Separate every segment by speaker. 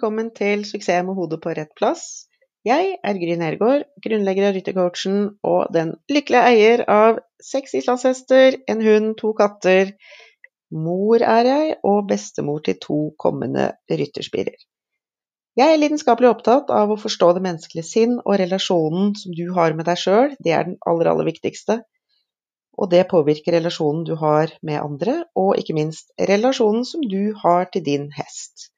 Speaker 1: velkommen til Suksess med hodet på rett plass. Jeg er Gry Nergård, grunnlegger av Ryttercoachen og den lykkelige eier av seks islandshester, en hund, to katter. Mor er jeg, og bestemor til to kommende rytterspirer. Jeg er lidenskapelig opptatt av å forstå det menneskelige sinn og relasjonen som du har med deg sjøl, det er den aller, aller viktigste. Og det påvirker relasjonen du har med andre, og ikke minst relasjonen som du har til din hest.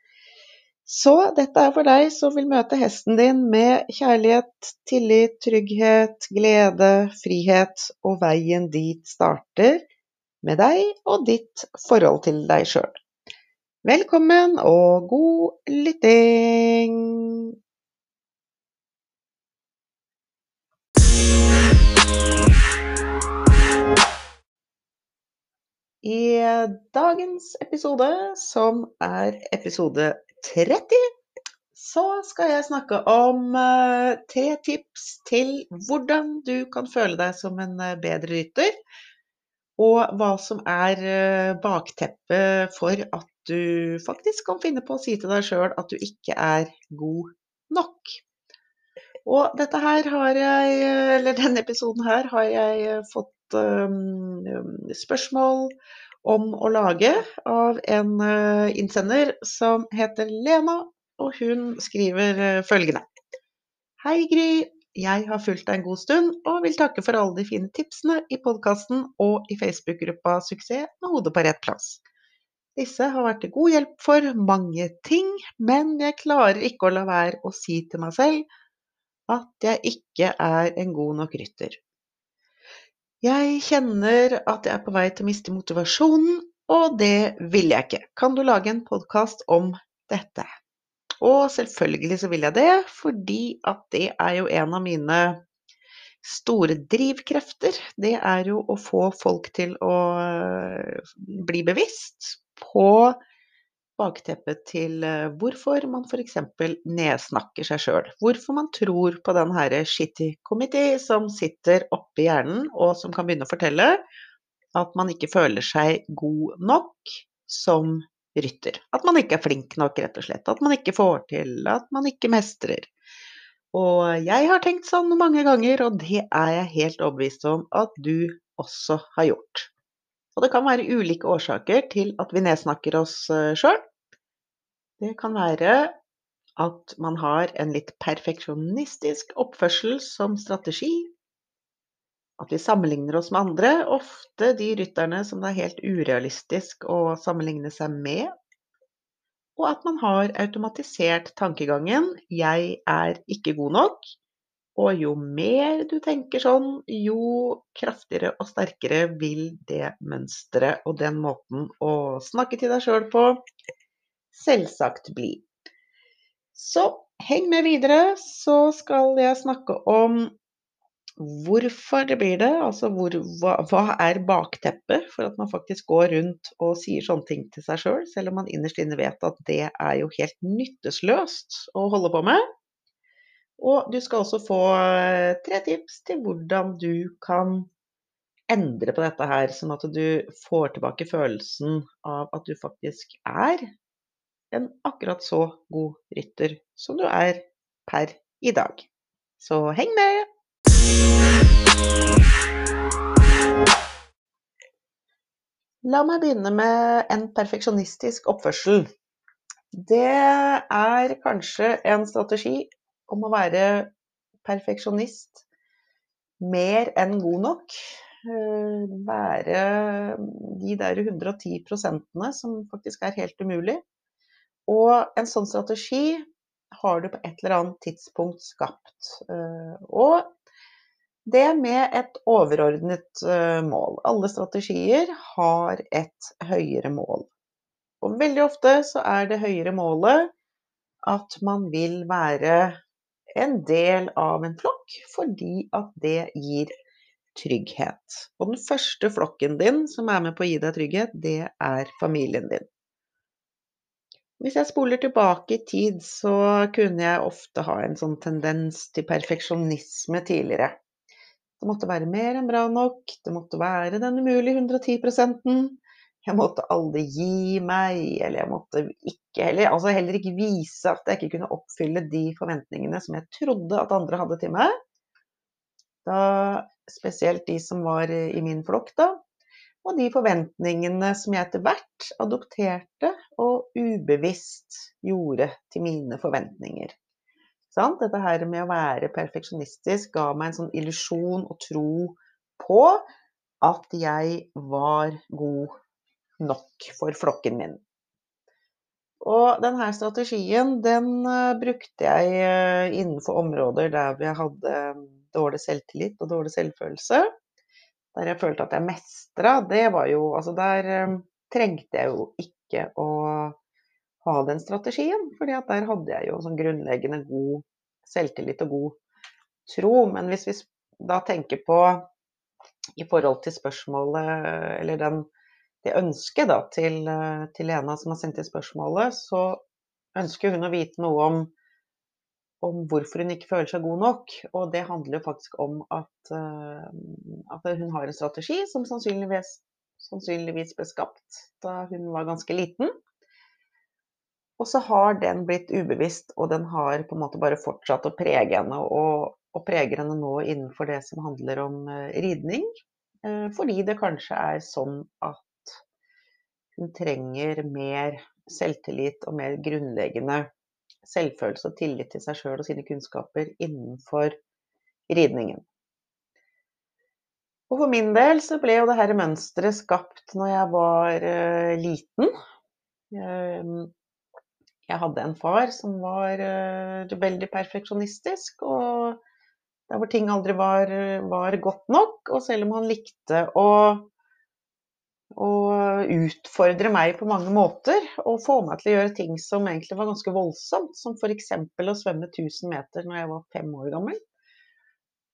Speaker 1: Så dette er for deg som vil møte hesten din med kjærlighet, tillit, trygghet, glede, frihet, og veien dit starter med deg og ditt forhold til deg sjøl. Velkommen og god lytting! I dagens episode, som er episode 30 så skal jeg snakke om uh, tre tips til hvordan du kan føle deg som en uh, bedre rytter. Og hva som er uh, bakteppet for at du faktisk kan finne på å si til deg sjøl at du ikke er god nok. Og dette her har jeg, eller denne episoden her har jeg fått um, spørsmål om å lage av en eh, innsender som heter Lena, og hun skriver eh, følgende. Hei Gry, jeg har fulgt deg en god stund og vil takke for alle de fine tipsene i podkasten og i Facebook-gruppa Suksess med hodet på rett plass. Disse har vært til god hjelp for mange ting, men jeg klarer ikke å la være å si til meg selv at jeg ikke er en god nok rytter. Jeg kjenner at jeg er på vei til å miste motivasjonen, og det vil jeg ikke. Kan du lage en podkast om dette? Og selvfølgelig så vil jeg det, fordi at det er jo en av mine store drivkrefter. Det er jo å få folk til å øh, bli bevisst på bakteppet til eh, hvorfor man f.eks. nedsnakker seg sjøl. Hvorfor man tror på den herre shitty committee som sitter oppi hjernen, og som kan begynne å fortelle at man ikke føler seg god nok som rytter. At man ikke er flink nok, rett og slett. At man ikke får til, at man ikke mestrer. Og jeg har tenkt sånn mange ganger, og det er jeg helt overbevist om at du også har gjort. Og det kan være ulike årsaker til at vi nedsnakker oss eh, sjøl. Det kan være at man har en litt perfeksjonistisk oppførsel som strategi. At vi sammenligner oss med andre, ofte de rytterne som det er helt urealistisk å sammenligne seg med. Og at man har automatisert tankegangen 'jeg er ikke god nok'. Og jo mer du tenker sånn, jo kraftigere og sterkere vil det mønsteret og den måten å snakke til deg sjøl på selvsagt bli. Så heng med videre, så skal jeg snakke om hvorfor det blir det. Altså hvor, hva, hva, er bakteppet for at man faktisk går rundt og sier sånne ting til seg sjøl, selv, selv om man innerst inne vet at det er jo helt nyttesløst å holde på med. Og du skal også få eh, tre tips til hvordan du kan endre på dette her, sånn at du får tilbake følelsen av at du faktisk er en akkurat så god rytter som du er per i dag. Så heng med! La meg begynne med en perfeksjonistisk oppførsel. Det er kanskje en strategi om å være perfeksjonist mer enn god nok. Eh, være de der 110 prosentene som faktisk er helt umulig. Og en sånn strategi har du på et eller annet tidspunkt skapt. Eh, og det med et overordnet eh, mål. Alle strategier har et høyere mål. Og veldig ofte så er det høyere målet at man vil være en del av en flokk, fordi at det gir trygghet. Og den første flokken din som er med på å gi deg trygghet, det er familien din. Hvis jeg spoler tilbake i tid, så kunne jeg ofte ha en sånn tendens til perfeksjonisme tidligere. Det måtte være mer enn bra nok, det måtte være den umulige 110 -en. Jeg måtte aldri gi meg, eller jeg måtte ikke heller, altså heller ikke vise at jeg ikke kunne oppfylle de forventningene som jeg trodde at andre hadde til meg. Da, spesielt de som var i min flokk, da. Og de forventningene som jeg etter hvert adopterte og ubevisst gjorde til mine forventninger. Sant? Dette her med å være perfeksjonistisk ga meg en sånn illusjon og tro på at jeg var god nok for flokken min. Og denne strategien den uh, brukte jeg uh, innenfor områder der jeg hadde um, dårlig selvtillit og dårlig selvfølelse. Der jeg følte at jeg mestra, det var jo Altså der trengte jeg jo ikke å ha den strategien. at der hadde jeg jo sånn grunnleggende god selvtillit og god tro. Men hvis vi da tenker på i forhold til spørsmålet, eller den, det ønsket da, til, til Lena som har sendt inn spørsmålet, så ønsker hun å vite noe om, om hvorfor hun ikke føler seg god nok. Og det handler jo faktisk om at, at hun har en strategi som sannsynligvis, sannsynligvis ble skapt da hun var ganske liten. Og så har den blitt ubevisst, og den har på en måte bare fortsatt å prege henne. Og, og preger henne nå innenfor det som handler om eh, ridning. Eh, fordi det kanskje er sånn at hun trenger mer selvtillit og mer grunnleggende selvfølelse og tillit til seg sjøl og sine kunnskaper innenfor ridningen. Og for min del så ble jo det her mønsteret skapt når jeg var uh, liten. Uh, jeg hadde en far som var uh, veldig perfeksjonistisk, og der hvor ting aldri var, var, godt nok. Og selv om han likte å, å utfordre meg på mange måter, og få meg til å gjøre ting som egentlig var ganske voldsomt, som f.eks. å svømme 1000 meter når jeg var fem år gammel,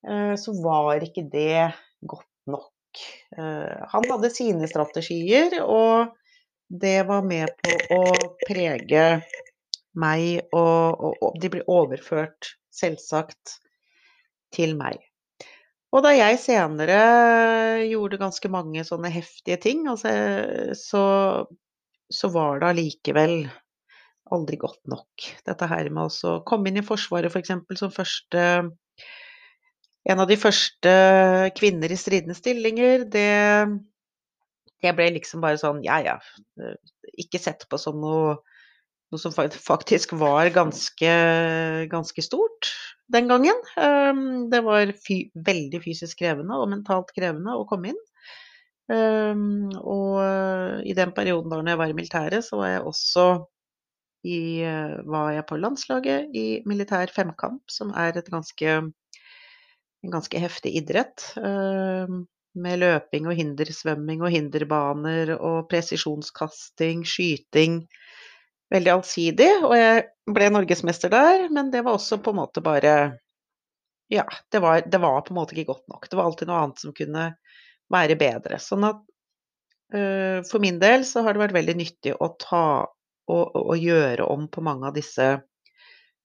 Speaker 1: uh, så var ikke det godt nok. Uh, han hadde sine strategier, og det var med på å prege meg, og, og, og de ble overført, selvsagt, til meg. Og da jeg senere gjorde ganske mange sånne heftige ting, altså, så, så var det allikevel aldri godt nok. Dette her med å komme inn i Forsvaret f.eks. For som første En av de første kvinner i stridende stillinger, det, det ble liksom bare sånn ja ja, ikke sett på som noe noe som faktisk var ganske, ganske stort den gangen. Ehm, det var fy, veldig fysisk krevende og mentalt krevende å komme inn. Ehm, og i den perioden da jeg var i militæret, så var jeg også i, var jeg på landslaget i militær femkamp, som er ganske, en ganske heftig idrett. Ehm, med løping og hindersvømming og hinderbaner og presisjonskasting, skyting veldig allsidig, og jeg ble norgesmester der, men det var også på en måte bare Ja, det var, det var, på en måte ikke godt nok. Det var alltid noe annet som kunne være bedre. Sånn at uh, for min del så har det vært veldig nyttig å ta og, og gjøre om på mange av disse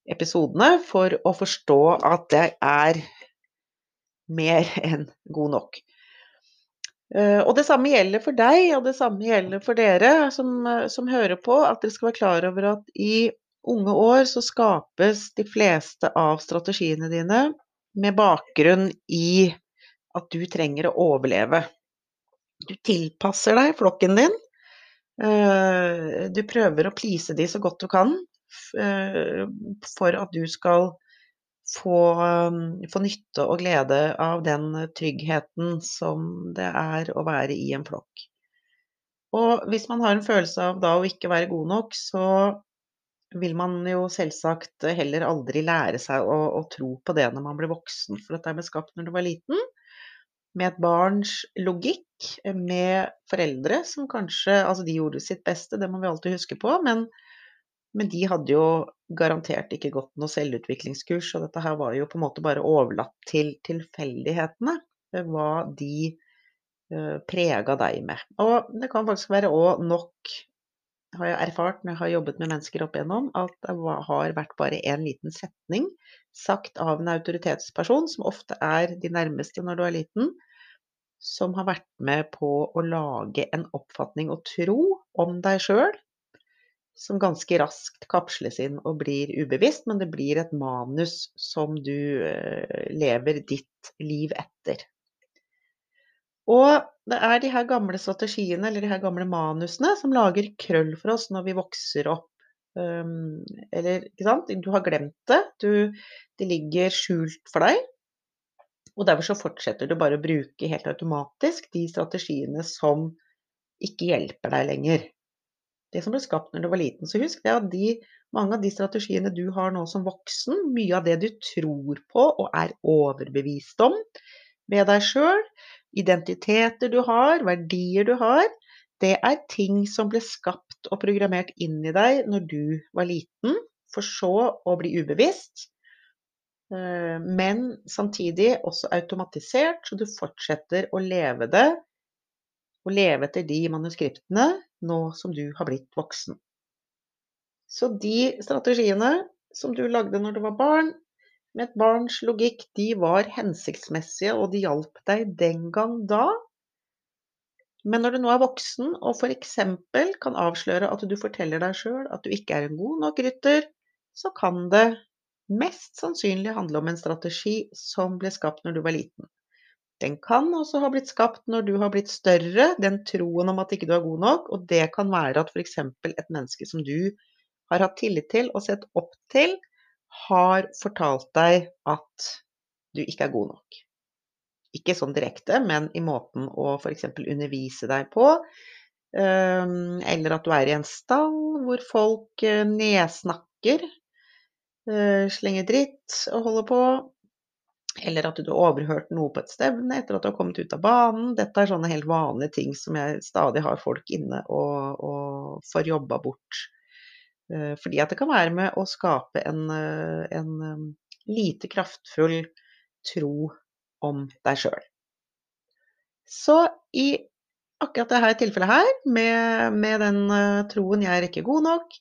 Speaker 1: episodene for å forstå at jeg er mer enn god nok. Eh, og det samme gjelder for deg, og det samme gjelder for dere som, eh, som, hører på, at dere skal være klar over at i unge år så skapes de fleste av strategiene dine med bakgrunn i at du trenger å overleve. Du tilpasser deg flokken din. Eh, du prøver å please de så godt du kan for at du skal få, um, få, nytte og glede av den tryggheten som det er å være i en flokk. Og hvis man har en følelse av da å ikke være god nok, så vil man jo selvsagt heller aldri lære seg å, å tro på det når man blir voksen, for dette ble skapt når du var liten. Med et barns logikk, med foreldre som kanskje Altså, de gjorde sitt beste, det må vi alltid huske på, men men de hadde jo garantert ikke gått noe selvutviklingskurs, og dette her var jo på en måte bare overlatt til tilfeldighetene. Hva de uh, prega deg med. Og det kan faktisk være òg nok, har jeg erfart når jeg har jobbet med mennesker opp igjennom, at det har vært bare en liten setning sagt av en autoritetsperson, som ofte er de nærmeste når du er liten, som har vært med på å lage en oppfatning og tro om deg sjøl som ganske raskt kapsles inn og blir ubevisst, men det blir et manus som du eh, lever ditt liv etter. Og det er de her gamle strategiene, eller de her gamle manusene, som lager krøll for oss når vi vokser opp. Um, eller, ikke sant, du har glemt det, du, det ligger skjult for deg. Og derfor så fortsetter du bare å bruke helt automatisk de strategiene som ikke hjelper deg lenger det som ble skapt når du var liten. Så husk det at de, mange av de strategiene du har nå som voksen, mye av det du tror på og er overbevist om ved deg sjøl, identiteter du har, verdier du har, det er ting som ble skapt og programmert inn i deg når du var liten, for så å bli ubevisst. Eh, men samtidig også automatisert, så du fortsetter å leve det og leve etter de manuskriptene nå som du har blitt voksen. Så de strategiene som du lagde når du var barn, med et barns logikk, de var hensiktsmessige, og de hjalp deg den gang da. Men når du nå er voksen og f.eks. kan avsløre at du forteller deg sjøl at du ikke er en god nok rytter, så kan det mest sannsynlig handle om en strategi som ble skapt når du var liten. Den kan også ha blitt skapt når du har blitt større, den troen om at ikke du er god nok. Og det kan være at f.eks. et menneske som du har hatt tillit til og sett opp til, har fortalt deg at du ikke er god nok. Ikke sånn direkte, men i måten å f.eks. undervise deg på. Ehm, eller at du er i en stall hvor folk eh, nedsnakker, eh, slenger dritt og holder på. Eller at du har overhørt noe på et stevne etter at du har kommet ut av banen. Dette er sånne helt vanlige ting som jeg stadig har folk inne og, og får jobba bort. Eh, fordi at det kan være med å skape en, eh, en eh, lite kraftfull tro om deg sjøl. Så i akkurat dette tilfellet her, med, med den troen 'jeg er ikke god nok',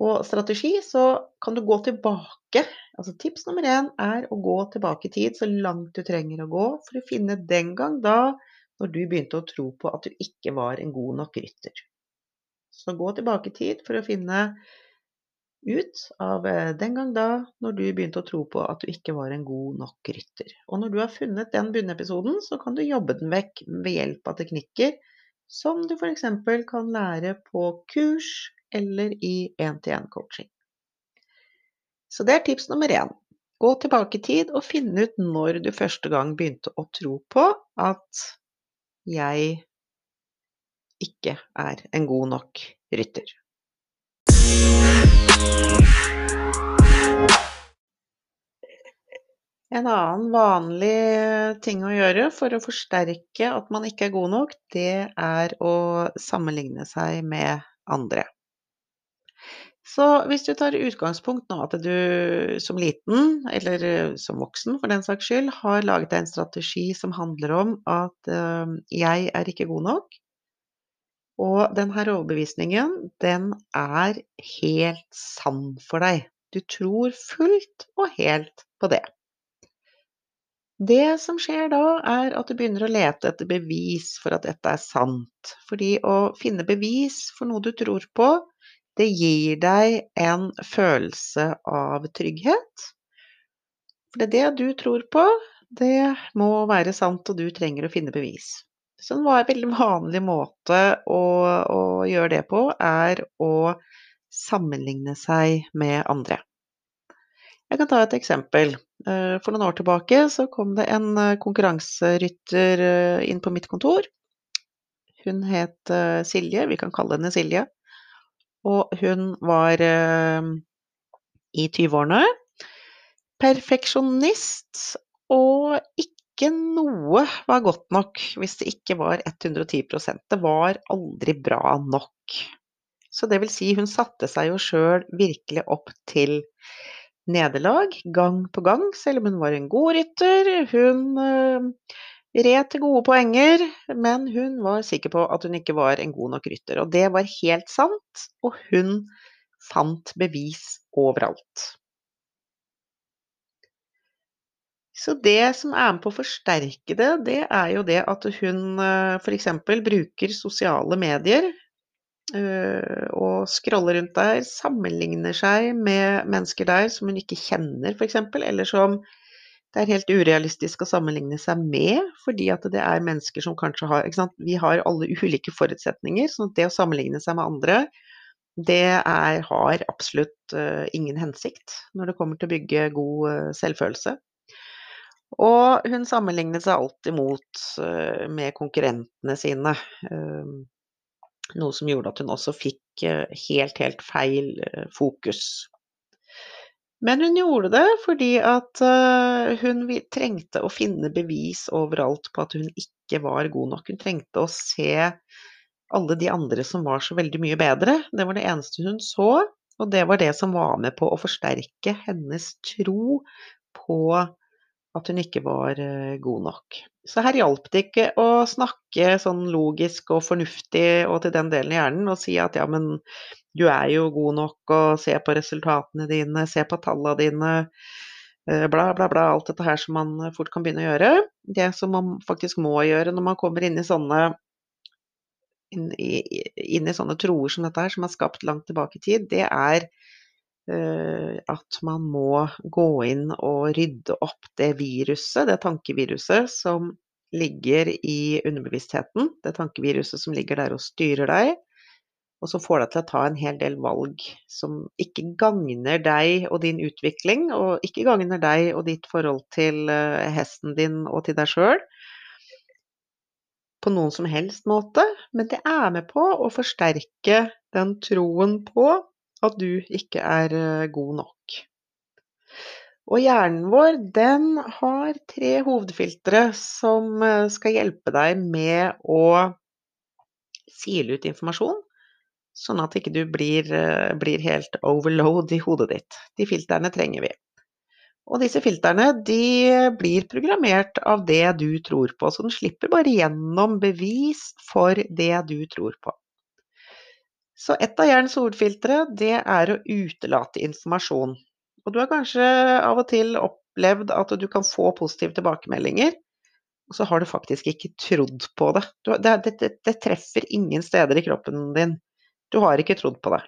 Speaker 1: og strategi, så kan du gå tilbake. Altså tips nummer én er å gå tilbake i tid så langt du trenger å gå for å finne den gang da når du begynte å tro på at du ikke var en god nok rytter. Så gå tilbake i tid for å finne ut av eh, den gang da når du begynte å tro på at du ikke var en god nok rytter. Og når du har funnet den bunnepisoden, så kan du jobbe den vekk ved hjelp av teknikker som du f.eks. kan lære på kurs eller i én-til-én-coaching. Så det er tips nummer én. Gå tilbake i tid og finne ut når du første gang begynte å tro på at jeg ikke er en god nok rytter. En annen vanlig ting å gjøre for å forsterke at man ikke er god nok, det er å sammenligne seg med andre. Så hvis du tar utgangspunkt nå at du som liten, eller eh, som voksen for den saks skyld, har laget deg en strategi som handler om at uh, 'jeg er ikke god nok', og denne overbevisningen, den er helt sann for deg. Du tror fullt og helt på det. Det som skjer da, er at du begynner å lete etter bevis for at dette er sant. Fordi å finne bevis for noe du tror på, det gir deg en følelse av trygghet. For det er det du tror på, det må være sant, og du trenger å finne bevis. Så en veldig vanlig måte å, å gjøre det på, er å sammenligne seg med andre. Jeg kan ta et eksempel. Eh, for noen år tilbake så kom det en eh, konkurranserytter eh, inn på mitt kontor. Hun het Silje, vi kan kalle henne Silje. Og hun var eh, i 20-årene. Perfeksjonist, og ikke noe var godt nok hvis det ikke var 110% Det var aldri bra nok. Så det vil si, hun satte seg jo sjøl virkelig opp til nederlag gang på gang, selv om hun var en god rytter. Hun øh, red til gode poenger, men hun var sikker på at hun ikke var en god nok rytter. Og det var helt sant, og hun fant bevis overalt. Så det som er med på å forsterke det, det er jo det at hun f.eks. bruker sosiale medier og scroller rundt der, sammenligner seg med mennesker der som hun ikke kjenner f.eks., eller som det er helt urealistisk å sammenligne seg med, fordi at det er mennesker som kanskje har ikke sant? Vi har alle ulike forutsetninger, så det å sammenligne seg med andre, det er, har absolutt uh, ingen hensikt når det kommer til å bygge god uh, selvfølelse. Og hun sammenlignet seg alltid mot uh, med konkurrentene sine. noe som gjorde at hun også fikk helt, helt feil fokus. Men hun gjorde det fordi at hun trengte å finne bevis overalt på at hun ikke var god nok. Hun trengte å se alle de andre som var så veldig mye bedre. Det var det eneste hun så, og det var det som var med på å forsterke hennes tro på at hun ikke var eh, god nok. Så her hjalp det ikke å snakke sånn logisk og fornuftig og til den delen av hjernen og si at ja, men du er jo god nok, og se på resultatene dine, se på tallene dine, eh, bla, bla, bla. Alt dette her som man fort kan begynne å gjøre. Det som man faktisk må gjøre når man kommer inn i sånne inn i, inn i sånne troer som dette her, som er skapt langt tilbake i tid, det er uh, at man må gå inn og rydde opp det viruset, det tankeviruset, som ligger i underbevisstheten. Det tankeviruset som ligger der og styrer deg. Og som får deg til å ta en hel del valg som ikke gagner deg og din utvikling, og ikke gagner deg og ditt forhold til uh, hesten din og til deg sjøl på noen som helst måte, men det er med på å forsterke den troen på at du ikke er eh, god nok. Og hjernen vår, den har tre hovedfiltre som eh, skal hjelpe deg med å sile ut informasjon, sånn at ikke du blir, eh, blir helt overload i hodet ditt. De filtrene trenger vi. Og disse filtrene de blir programmert av det du tror på, så den slipper bare gjennom bevis for det du tror på. Så et av hjernens hovedfiltre det er å utelate informasjon. Og du har kanskje av og til opplevd at du kan få positive tilbakemeldinger, og så har du faktisk ikke trodd på det. Det, det, det treffer ingen steder i kroppen din. Du har ikke trodd på det.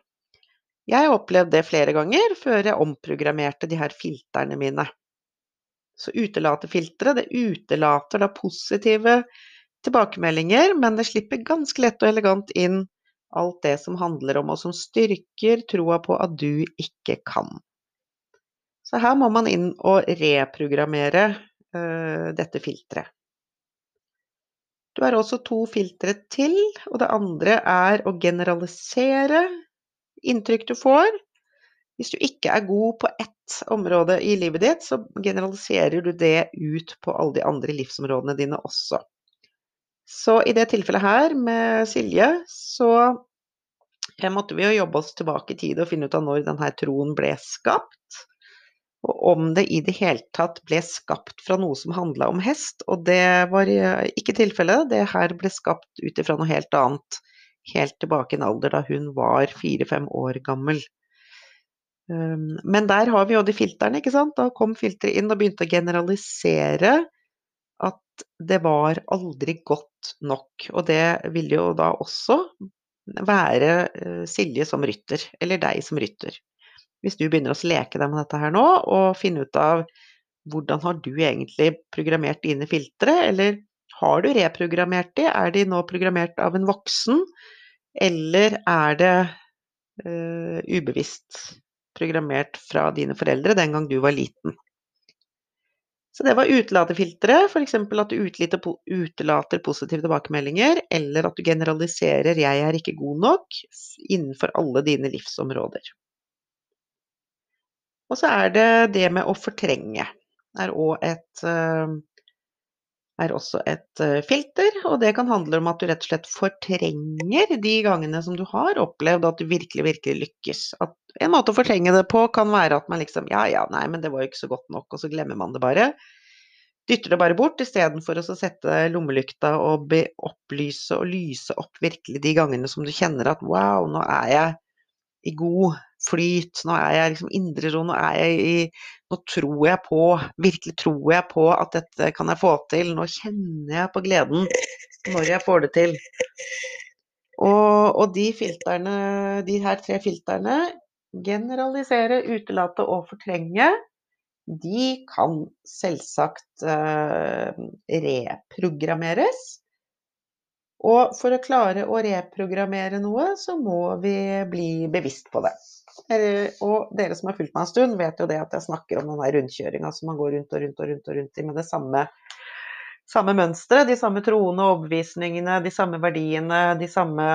Speaker 1: Jeg har opplevd det flere ganger før jeg omprogrammerte de her filterne mine. Så utelaterfilteret det utelater da positive tilbakemeldinger, men det slipper ganske lett og elegant inn alt det som handler om, og som styrker troa på at du ikke kan. Så her må man inn og reprogrammere uh, dette filteret. Du har også to filtre til, og det andre er å generalisere inntrykk du får. Hvis du ikke er god på ett område i livet ditt, så generaliserer du det ut på alle de andre livsområdene dine også. Så i det tilfellet her med Silje, så måtte vi jo jobbe oss tilbake i tid og finne ut av når denne troen ble skapt. Og om det i det hele tatt ble skapt fra noe som handla om hest. Og det var ikke tilfellet. Det her ble skapt ut ifra noe helt annet helt tilbake i en alder da hun var fire-fem år gammel. Um, men der har vi jo de filtrene, ikke sant. Da kom filteret inn og begynte å generalisere at det var aldri godt nok. Og det ville jo da også være uh, Silje som rytter, eller deg som rytter. Hvis du begynner å leke deg med dette her nå, og finne ut av hvordan har du egentlig programmert dine filtre, eller har du reprogrammert de? Er de nå programmert av en voksen, eller er det uh, ubevisst programmert fra dine foreldre den gang du var liten? Så det var utelatefiltre, f.eks. at du utelater positive tilbakemeldinger, eller at du generaliserer 'jeg er ikke god nok' innenfor alle dine livsområder. Og så er det det med å fortrenge. Det er også et uh, er også et eh, filter, og det kan handle om at du rett og slett fortrenger de gangene som du har opplevd at du virkelig, virkelig lykkes. At en måte å fortrenge det på kan være at man liksom Ja, ja, nei, men det var jo ikke så godt nok, og så glemmer man det bare. Dytter det bare bort istedenfor å sette lommelykta og opplyse og lyse opp virkelig de gangene som du kjenner at wow, nå er jeg i god flyt. Nå er jeg liksom indre ro. Nå er jeg i Nå tror jeg på Virkelig tror jeg på at dette kan jeg få til. Nå kjenner jeg på gleden når jeg får det til. Og, og de filterne, de her tre filterne, generalisere, utelate og fortrenge, de kan selvsagt eh, reprogrammeres. Og for å klare å reprogrammere noe, så må vi bli bevisst på det. Og dere som har fulgt meg en stund, vet jo det at jeg snakker om den rundkjøringa som man går rundt og rundt og rundt, og rundt i med det samme, samme mønsteret, de samme troende overbevisningene, de samme verdiene, de samme,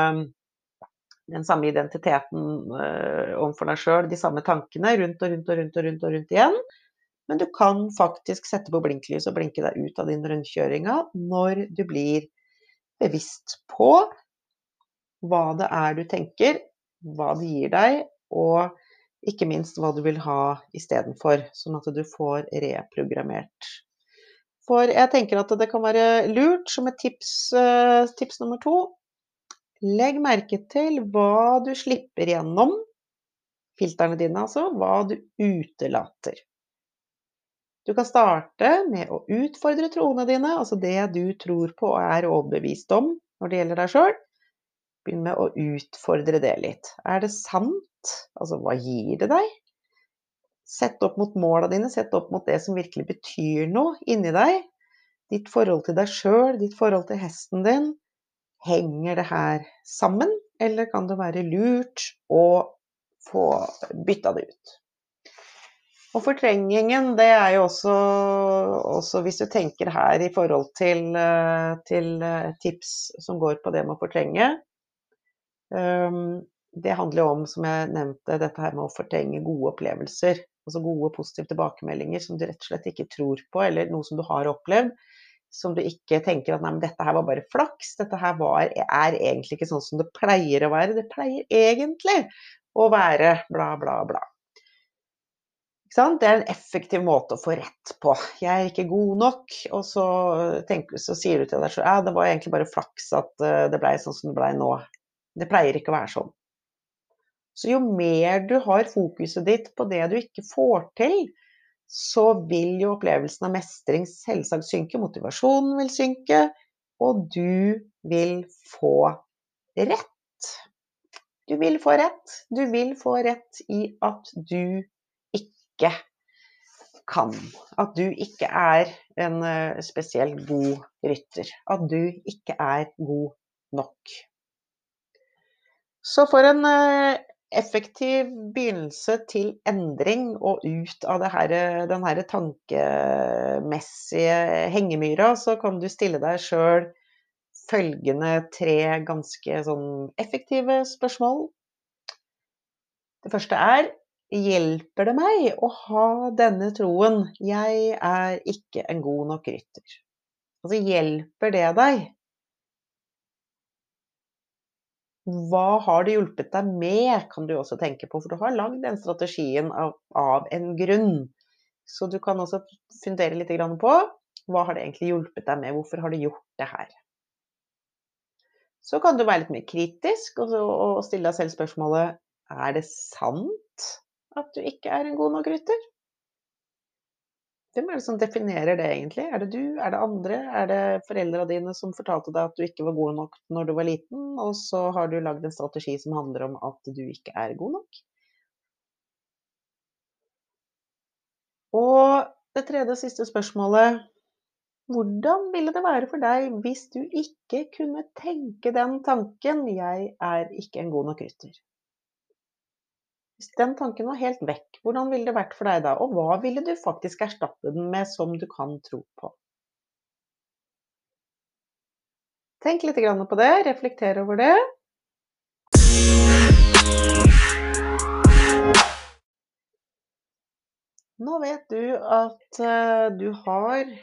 Speaker 1: den samme identiteten øh, overfor deg sjøl, de samme tankene rundt og rundt og rundt og rundt og rundt igjen. Men du kan faktisk sette på blinklys og blinke deg ut av din rundkjøringa når du blir bevisst på hva det er du tenker, hva det gir deg, og ikke minst hva du vil ha istedenfor, sånn at du får reprogrammert. For jeg tenker at det kan være lurt som et tips, eh, tips nummer to Legg merke til hva du slipper gjennom, filterne dine altså, hva du utelater. Du kan starte med å utfordre troene dine, altså det du tror på og er overbevist om når det gjelder deg sjøl. Begynn med å utfordre det litt. Er det sant? Altså, hva gir det deg? Sett opp mot måla dine, sett opp mot det som virkelig betyr noe inni deg. Ditt forhold til deg sjøl, ditt forhold til hesten din. Henger det her sammen, eller kan det være lurt å få bytta det ut? Og fortrengingen, det er jo også, også, hvis du tenker her i forhold til, eh, til, eh, tips som går på det med å fortrenge. Um, det handler jo om, som jeg nevnte, dette her med å fortrenge gode opplevelser. Altså gode, positive tilbakemeldinger som du rett og slett ikke tror på, eller noe som du har opplevd. Som du ikke tenker at nei, men dette her var bare flaks, dette her var, er egentlig ikke sånn som det pleier å være. Det pleier egentlig å være bla, bla, bla. Det er en effektiv måte å få rett på. Jeg er ikke god nok, og så, tenker, så sier du til deg selv ja, det var egentlig bare flaks at eh, det blei sånn som det blei nå. Det pleier ikke å være sånn. Så jo mer du har fokuset ditt på det du ikke får til, så vil jo opplevelsen av mestring selvsagt synke, motivasjonen vil synke, og du vil få rett. Du vil få rett. Du vil få rett i at du ikke kan. At du ikke er en eh, spesielt god rytter. At du ikke er god nok. Så for en eh, effektiv begynnelse til endring og ut av her, den her tankemessige hengemyra, så kan du stille deg sjøl følgende tre ganske sånn effektive spørsmål. Det første er Hjelper det meg å ha denne troen 'jeg er ikke en god nok rytter'? Altså, hjelper det deg? Hva har det hjulpet deg med, kan du også tenke på, for du har lagd den strategien av, av en grunn. Så du kan også fundere litt på hva har det egentlig hjulpet deg med, hvorfor har du gjort det her? Så kan du være litt mer kritisk og, stille deg selv spørsmålet er det sant at du ikke er en god nok rytter? Hvem er det som definerer det egentlig? Er det du, er det andre, er det foreldra dine som fortalte deg at du ikke var god nok når du var liten, og så har du lagd en strategi som handler om at du ikke er god nok? Og det tredje og siste spørsmålet hvordan ville det være for deg hvis du ikke kunne tenke den tanken 'jeg er ikke en god nok rytter'? Hvis den tanken var helt vekk, hvordan ville det vært for deg da? Og hva ville du faktisk erstatte den med som du kan tro på? Tenk litt på det, reflekter over det. Nå vet du at eh, du har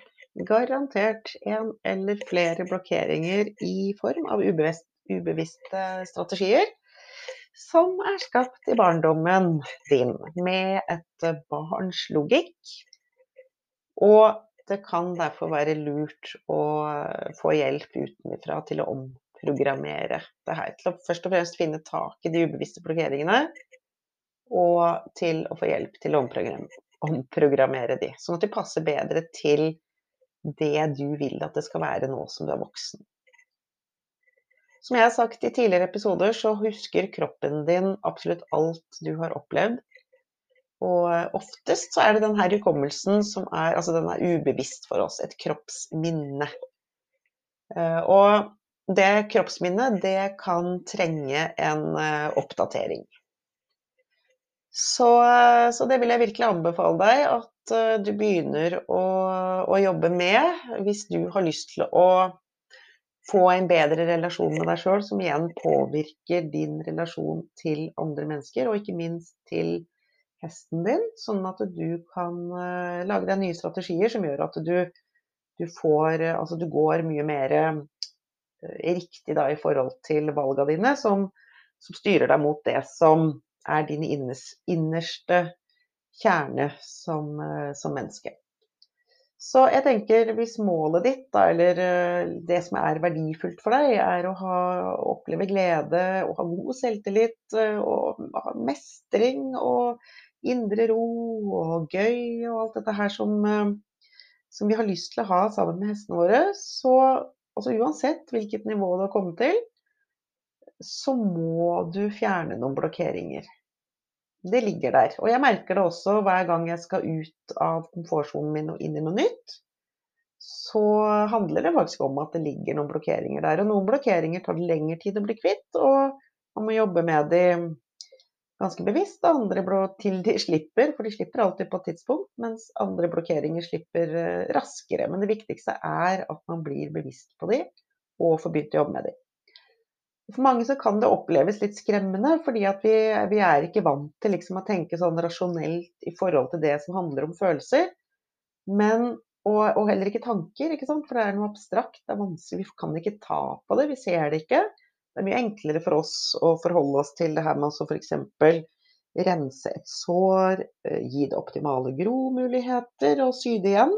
Speaker 1: garantert en eller flere blokkeringer i form av ubevisste strategier som er skapt i barndommen din med et barns logikk. Og det kan derfor være lurt å få hjelp utenfra til å omprogrammere det her. Til å først og fremst finne tak i de ubevisste blokkeringene. og til å få hjelp til å omprogrammere de, sånn at de passer bedre til det du vil at det skal være nå som du er voksen. Som jeg har sagt i tidligere episoder, så husker kroppen din absolutt alt du har opplevd. Og oftest så er det denne hukommelsen som er, altså den er ubevisst for oss, et kroppsminne. Eh, og det kroppsminnet, det kan trenge en eh, oppdatering. Så, eh, så, det vil jeg virkelig anbefale deg at du begynner å, å jobbe med hvis du har lyst til å få en bedre relasjon med deg sjøl, som igjen påvirker din relasjon til andre mennesker, og ikke minst til hesten din, sånn at du kan uh, lage deg nye strategier som gjør at du, du får uh, Altså du går mye mer uh, riktig da i forhold til valga dine, som, som, styrer deg mot det som er din innerste kjerne som, som menneske. Så jeg tenker hvis målet ditt, da, eller eh, det som er verdifullt for deg, er å ha, oppleve glede og ha god selvtillit eh, og ha mestring og indre ro og gøy og alt dette her som, eh, som vi har lyst til å ha sammen med hestene våre, så altså uansett hvilket nivå du har kommet til, så må du fjerne noen blokkeringer det ligger der. Og jeg merker det også hver gang jeg skal ut av komfortsonen min og inn i noe nytt. Så handler det faktisk om at det ligger noen blokkeringer der. Og noen blokkeringer tar det lengre tid å bli kvitt, og man må jobbe med de ganske bevisst. Andre til de slipper, for de slipper alltid på et tidspunkt, mens andre blokkeringer slipper eh, raskere. Men det viktigste er at man blir bevisst på de, og får begynt å jobbe med de. For mange så kan det oppleves litt skremmende, fordi vi, vi, er ikke vant til liksom å tenke sånn rasjonelt i forhold til det som handler om følelser. Men, og, og, heller ikke tanker, ikke for det er noe abstrakt. Det er vanskelig, Vi kan ikke ta på det, vi ser det ikke. Det er mye enklere for oss å forholde oss til det her med å f.eks. rense et sår, eh, gi det optimale gromuligheter og sy det igjen.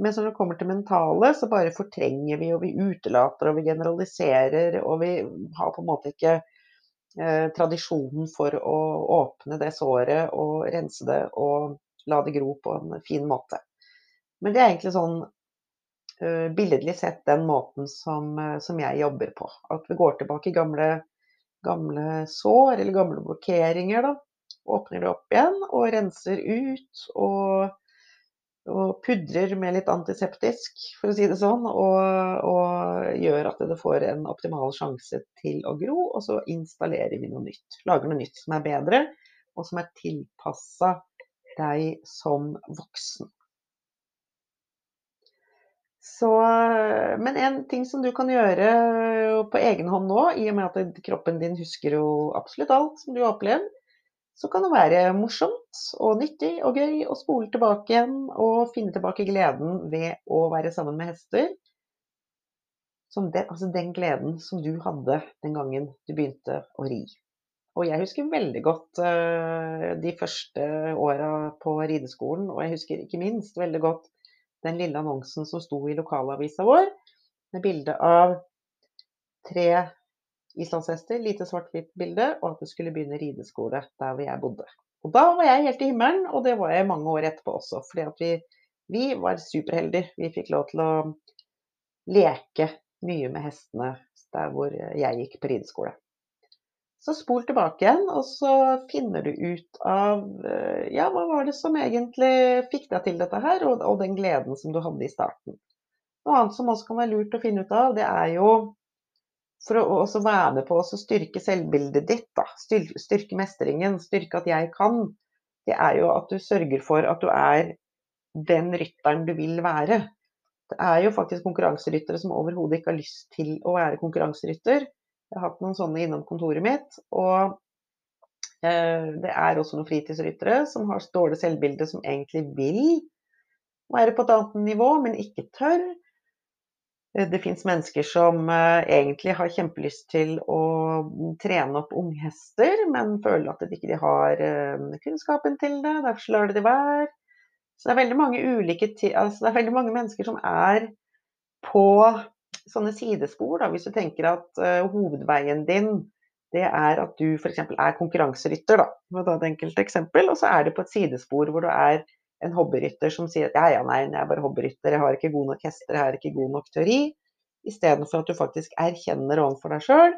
Speaker 1: Men når det kommer til mentale, så bare fortrenger vi, og vi utelater, og vi generaliserer, og vi har på en måte ikke eh, tradisjonen for å åpne det såret og rense det og la det gro på en fin måte. Men det er egentlig sånn eh, billedlig sett den måten som, uh, som, jeg jobber på. At vi går tilbake i gamle, gamle sår eller gamle blokkeringer, da. Åpner det opp igjen og renser ut og og pudrer med litt antiseptisk, for å si det sånn, og, og, gjør at det får en optimal sjanse til å gro. Og så installerer vi noe nytt. Lager noe nytt som er bedre, og som er tilpassa deg som voksen. Så, men en ting som du kan gjøre på egen hånd nå, i og med at kroppen din husker jo absolutt alt som du har opplevd, så kan det være morsomt og nyttig og gøy å spole tilbake igjen og finne tilbake gleden ved å være sammen med hester. Den, altså den gleden som du hadde den gangen du begynte å ri. Og jeg husker veldig godt uh, de første åra på rideskolen, og jeg husker ikke minst veldig godt den lille annonsen som sto i lokalavisa vår, med bilde av tre islandshester, lite svart-hvitt bilde, og at det skulle begynne rideskole der hvor jeg bodde. Og da var jeg helt i himmelen, og det var jeg mange år etterpå også. Fordi at vi, vi var superheldige. Vi fikk lov til å leke mye med hestene der hvor jeg gikk på rideskole. Så spol tilbake igjen, og så finner du ut av ja, hva var det som egentlig fikk deg til dette her, og, og den gleden som du hadde i starten. Noe annet som også kan være lurt å finne ut av, det er jo for å også være med på å styrke selvbildet ditt, da. styrke mestringen, styrke at jeg kan, det er jo at du sørger for at du er den rytteren du vil være. Det er jo faktisk konkurranseryttere som overhodet ikke har lyst til å være konkurranserytter. Jeg har hatt noen sånne innom kontoret mitt. Og eh, det er også noen fritidsryttere som har dårlig selvbilde, som egentlig vil være på et annet nivå, men ikke tør. Eh, det fins mennesker som eh, egentlig har kjempelyst til å trene opp unghester, men føler at de ikke har eh, kunnskapen til det. Derfor lar de det være. Så det er ulike altså det er veldig mange mennesker som er på sånne sidespor. Da. Hvis du tenker at hovedveien din det er at du f.eks. er konkurranserytter, da, ta et enkelt eksempel, og så er du på et sidespor hvor du er en hobbyrytter som sier at ja, ja, nei, jeg er bare hobbyrytter, jeg har ikke god nok hester, jeg har ikke god nok teori. Istedenfor at du faktisk erkjenner overfor deg sjøl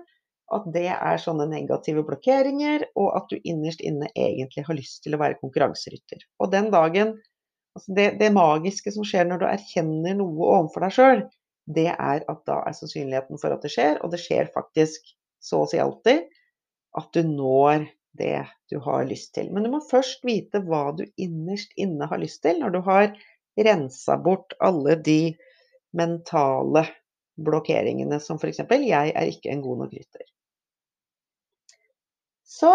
Speaker 1: at det er sånne negative blokkeringer, og at du innerst inne egentlig har lyst til å være konkurranserytter. Og den dagen altså det, det magiske som skjer når du erkjenner noe overfor deg sjøl, det er at da er sannsynligheten for at det skjer, og det skjer faktisk så å si alltid, at du når det du har lyst til. Men du må først vite hva du innerst inne har lyst til, når du har rensa bort alle de mentale blokkeringene som f.eks.: Jeg er ikke en god nok rytter. Så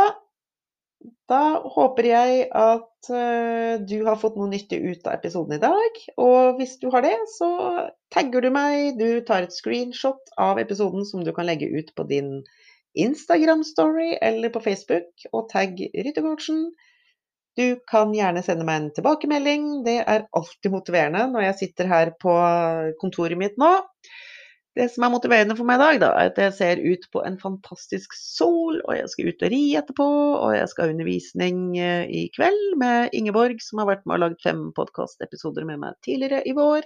Speaker 1: da håper jeg at uh, du har fått noe nyttig ut av episoden i dag. Og hvis du har det, så tagger du meg. Du tar et screenshot av episoden som du kan legge ut på din Instagram-story eller på Facebook og tagg Ryttercoachen. Du kan gjerne sende meg en tilbakemelding. Det er alltid motiverende når jeg sitter her på kontoret mitt nå. Det som er motiverende for meg i dag, da, er at jeg ser ut på en fantastisk sol, og jeg skal ut og ri etterpå, og jeg skal ha undervisning eh, i kveld med Ingeborg, som har vært med og lagd fem podkastepisoder med meg tidligere i vår.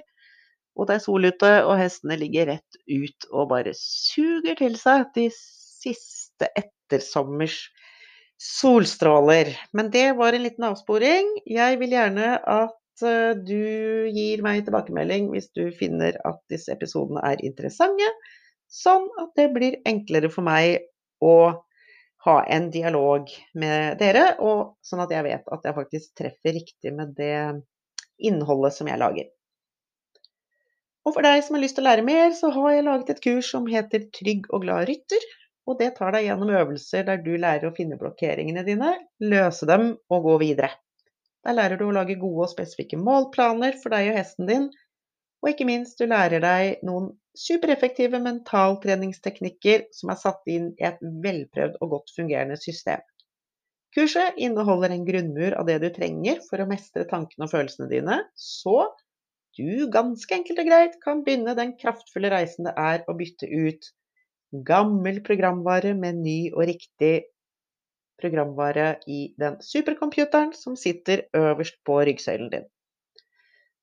Speaker 1: Og det er sol ute, og hestene ligger rett ut og bare suger til seg de siste ettersommers solstråler. Men det var en liten avsporing. Jeg vil gjerne at eh, du gir meg tilbakemelding hvis du finner at disse episodene er interessante, sånn at det blir enklere for meg å ha en dialog med dere, og sånn at jeg vet at jeg faktisk treffer riktig med det innholdet som jeg lager. Og for deg som har lyst til å lære mer, så har jeg laget et kurs som heter Trygg og glad rytter. Og det tar deg gjennom øvelser der du lærer å finne blokkeringene dine, løse dem og gå videre. Der lærer du å lage gode og spesifikke målplaner for deg og hesten din. Og ikke minst, du lærer deg noen supereffektive mentaltreningsteknikker som er satt inn i et velprøvd og godt fungerende system. Kurset inneholder en grunnmur av det du trenger for å mestre tankene og følelsene dine, så du ganske enkelt og greit kan begynne den kraftfulle reisen det er å bytte ut gammel programvare med ny og riktig programvare i den supercomputeren som sitter øverst på ryggsøylen din.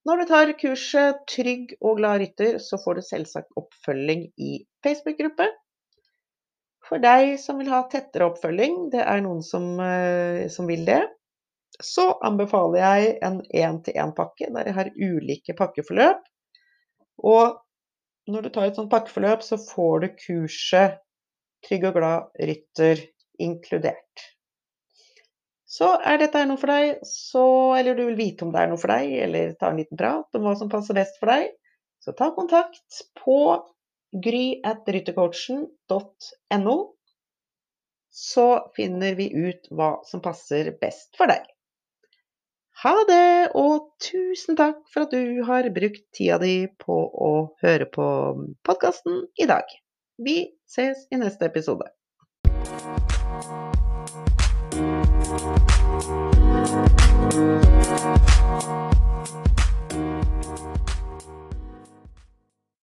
Speaker 1: Når du tar kurset Trygg og glad rytter, så får du selvsagt oppfølging i Facebook-gruppe. For deg som vil ha tettere oppfølging, det er noen som, eh, som vil det, så anbefaler jeg en én-til-én-pakke der jeg har ulike pakkeforløp. Og når du tar et sånt pakkeforløp, så får du kurset Trygg og glad rytter inkludert. Så er dette noe for deg, så, eller du vil vite om det er noe for deg, eller ta en liten prat om hva som passer best for deg, så ta kontakt på gry.ryttercoachen.no. Så finner vi ut hva som passer best for deg. Ha det, og tusen takk for at du har brukt tida di på å høre på podkasten i dag. Vi ses i neste episode.